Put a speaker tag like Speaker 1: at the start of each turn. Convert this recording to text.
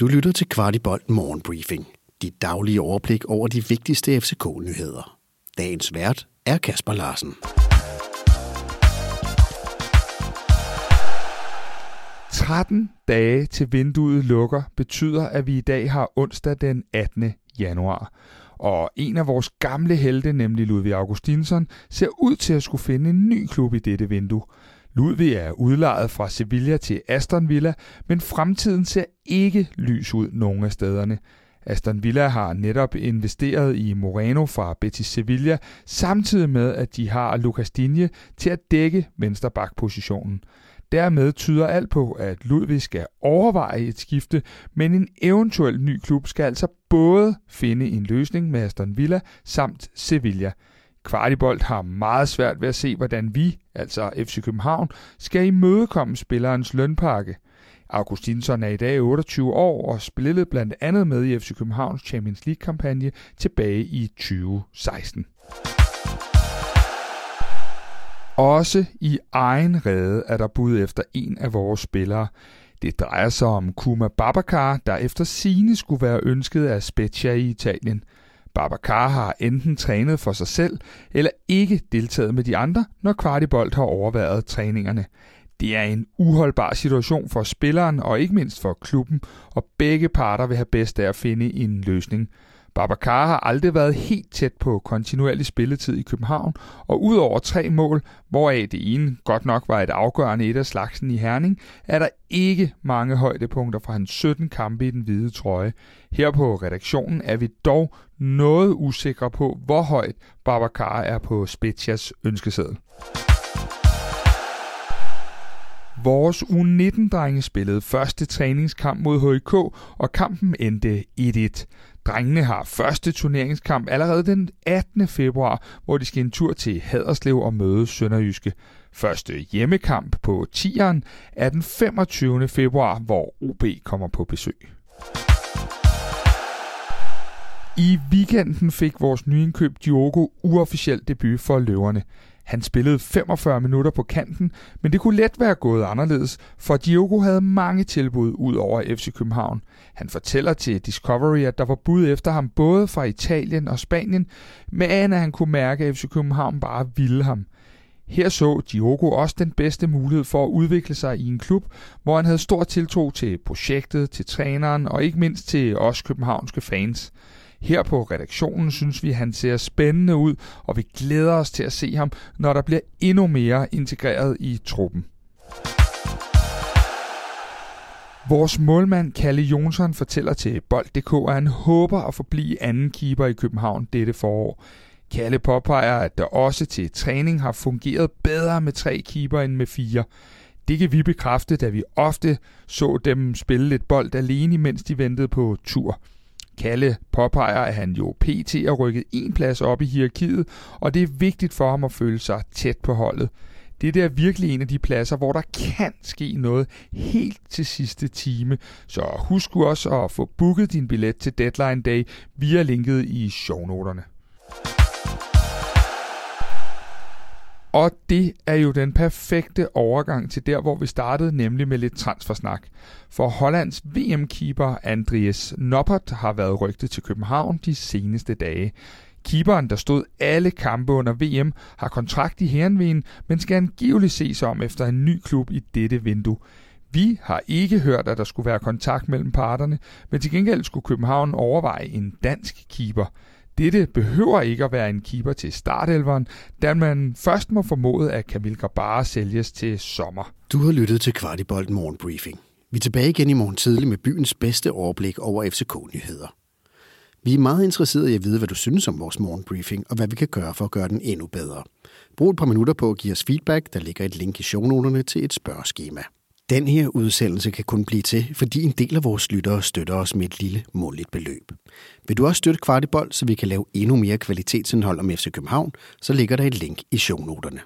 Speaker 1: Du lytter til Kvartibolt Morgenbriefing. Dit daglige overblik over de vigtigste FCK-nyheder. Dagens vært er Kasper Larsen.
Speaker 2: 13 dage til vinduet lukker betyder, at vi i dag har onsdag den 18. januar. Og en af vores gamle helte, nemlig Ludvig Augustinsson, ser ud til at skulle finde en ny klub i dette vindue. Ludvig er udlejet fra Sevilla til Aston Villa, men fremtiden ser ikke lys ud nogen af stederne. Aston Villa har netop investeret i Moreno fra Betis Sevilla, samtidig med at de har Lucas Digne til at dække vensterbakpositionen. Dermed tyder alt på, at Ludvig skal overveje et skifte, men en eventuel ny klub skal altså både finde en løsning med Aston Villa samt Sevilla. Kvartibolt har meget svært ved at se, hvordan vi, altså FC København, skal imødekomme spillerens lønpakke. Augustinsson er i dag 28 år og spillede blandt andet med i FC Københavns Champions League-kampagne tilbage i 2016. Også i egen rede er der bud efter en af vores spillere. Det drejer sig om Kuma Babacar, der efter sine skulle være ønsket af Spezia i Italien. Babacar har enten trænet for sig selv, eller ikke deltaget med de andre, når Kvartibolt har overværet træningerne. Det er en uholdbar situation for spilleren og ikke mindst for klubben, og begge parter vil have bedst af at finde en løsning. Babacar har aldrig været helt tæt på kontinuerlig spilletid i København, og udover tre mål, hvoraf det ene godt nok var et afgørende et af slagsen i Herning, er der ikke mange højdepunkter fra hans 17 kampe i den hvide trøje. Her på redaktionen er vi dog noget usikre på, hvor højt Babacar er på Spezias ønskeseddel. Vores U19-drenge spillede første træningskamp mod HIK, og kampen endte 1-1. Drengene har første turneringskamp allerede den 18. februar, hvor de skal en tur til Haderslev og møde Sønderjyske. Første hjemmekamp på 10'eren er den 25. februar, hvor OB kommer på besøg. I weekenden fik vores nyindkøb Diogo uofficiel debut for løverne. Han spillede 45 minutter på kanten, men det kunne let være gået anderledes, for Diogo havde mange tilbud ud over FC København. Han fortæller til Discovery, at der var bud efter ham både fra Italien og Spanien, men at han kunne mærke, at FC København bare ville ham. Her så Diogo også den bedste mulighed for at udvikle sig i en klub, hvor han havde stor tiltro til projektet, til træneren og ikke mindst til os københavnske fans. Her på redaktionen synes vi, at han ser spændende ud, og vi glæder os til at se ham, når der bliver endnu mere integreret i truppen. Vores målmand Kalle Jonsson fortæller til Bold.dk, at han håber at forblive anden keeper i København dette forår. Kalle påpeger, at der også til træning har fungeret bedre med tre keeper end med fire. Det kan vi bekræfte, da vi ofte så dem spille lidt bold alene, mens de ventede på tur. Kalle påpeger, at han jo pt. er rykket en plads op i hierarkiet, og det er vigtigt for ham at føle sig tæt på holdet. Det er virkelig en af de pladser, hvor der kan ske noget helt til sidste time. Så husk også at få booket din billet til Deadline Day via linket i shownoterne. Og det er jo den perfekte overgang til der, hvor vi startede, nemlig med lidt transfersnak. For Hollands VM-keeper Andreas Noppert har været rygtet til København de seneste dage. Keeperen, der stod alle kampe under VM, har kontrakt i Herrenveen, men skal angiveligt ses om efter en ny klub i dette vindue. Vi har ikke hørt, at der skulle være kontakt mellem parterne, men til gengæld skulle København overveje en dansk keeper – dette behøver ikke at være en keeper til startelveren, da man først må formode, at Kamil Grabara sælges til sommer.
Speaker 1: Du har lyttet til Kvartibolt Morgenbriefing. Vi er tilbage igen i morgen tidlig med byens bedste overblik over FCK-nyheder. Vi er meget interesserede i at vide, hvad du synes om vores morgenbriefing, og hvad vi kan gøre for at gøre den endnu bedre. Brug et par minutter på at give os feedback. Der ligger et link i shownoterne til et spørgeskema. Den her udsendelse kan kun blive til, fordi en del af vores lyttere støtter os med et lille måligt beløb. Vil du også støtte Kvartibold, så vi kan lave endnu mere kvalitetsindhold om FC København, så ligger der et link i shownoterne.